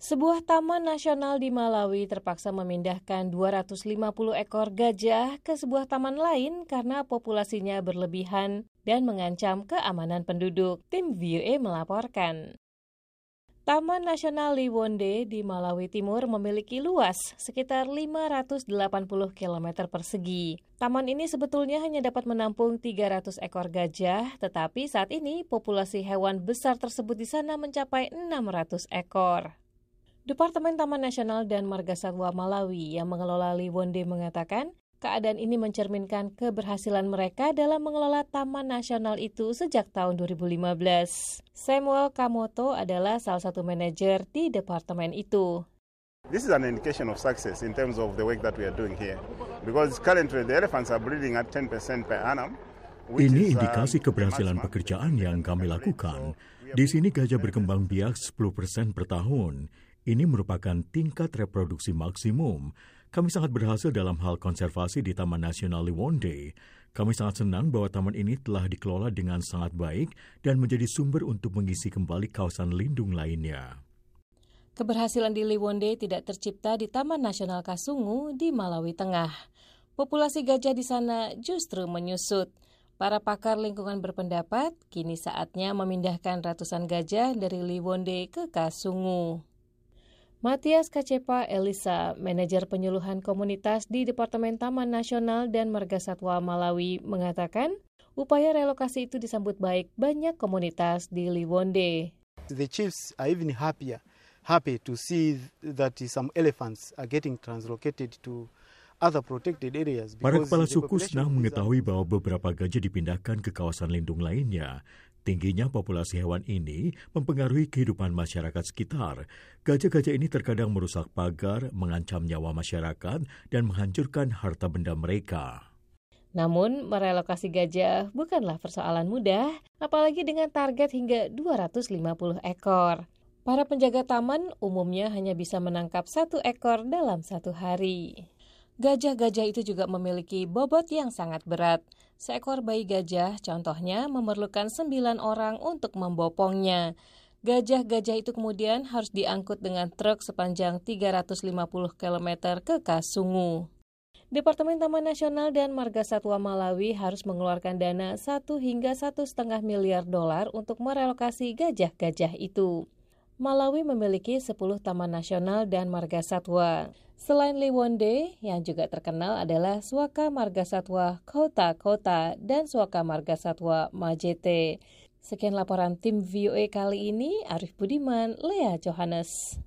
Sebuah taman nasional di Malawi terpaksa memindahkan 250 ekor gajah ke sebuah taman lain karena populasinya berlebihan dan mengancam keamanan penduduk. Tim VOA melaporkan. Taman Nasional Liwonde di Malawi Timur memiliki luas sekitar 580 km persegi. Taman ini sebetulnya hanya dapat menampung 300 ekor gajah, tetapi saat ini populasi hewan besar tersebut di sana mencapai 600 ekor. Departemen Taman Nasional dan Marga Satwa Malawi yang mengelola Liwonde mengatakan, keadaan ini mencerminkan keberhasilan mereka dalam mengelola Taman Nasional itu sejak tahun 2015. Samuel Kamoto adalah salah satu manajer di departemen itu. This is an indication of success in terms of the work that we are doing here. Because currently the elephants are breeding at 10% per annum. Ini uh, indikasi keberhasilan pekerjaan yang kami lakukan. Di sini gajah berkembang biak 10% per tahun. Ini merupakan tingkat reproduksi maksimum. Kami sangat berhasil dalam hal konservasi di Taman Nasional Liwonde. Kami sangat senang bahwa taman ini telah dikelola dengan sangat baik dan menjadi sumber untuk mengisi kembali kawasan lindung lainnya. Keberhasilan di Liwonde tidak tercipta di Taman Nasional Kasungu di Malawi Tengah. Populasi gajah di sana justru menyusut. Para pakar lingkungan berpendapat kini saatnya memindahkan ratusan gajah dari Liwonde ke Kasungu. Matias Kacepa Elisa, manajer penyuluhan komunitas di Departemen Taman Nasional dan Marga Satwa Malawi, mengatakan upaya relokasi itu disambut baik banyak komunitas di Liwonde. The chiefs are even happier, happy to see that some elephants are getting translocated to Para kepala suku senang mengetahui bahwa beberapa gajah dipindahkan ke kawasan lindung lainnya. Tingginya populasi hewan ini mempengaruhi kehidupan masyarakat sekitar. Gajah-gajah ini terkadang merusak pagar, mengancam nyawa masyarakat, dan menghancurkan harta benda mereka. Namun, merelokasi gajah bukanlah persoalan mudah, apalagi dengan target hingga 250 ekor. Para penjaga taman umumnya hanya bisa menangkap satu ekor dalam satu hari. Gajah-gajah itu juga memiliki bobot yang sangat berat. Seekor bayi gajah contohnya memerlukan sembilan orang untuk membopongnya. Gajah-gajah itu kemudian harus diangkut dengan truk sepanjang 350 km ke Kasungu. Departemen Taman Nasional dan Marga Satwa Malawi harus mengeluarkan dana 1 hingga 1,5 miliar dolar untuk merelokasi gajah-gajah itu. Malawi memiliki 10 taman nasional dan marga satwa. Selain Liwonde, yang juga terkenal adalah Suaka Marga Satwa Kota Kota dan Suaka Marga Satwa Majete. Sekian laporan tim VOA kali ini, Arif Budiman, Lea Johannes.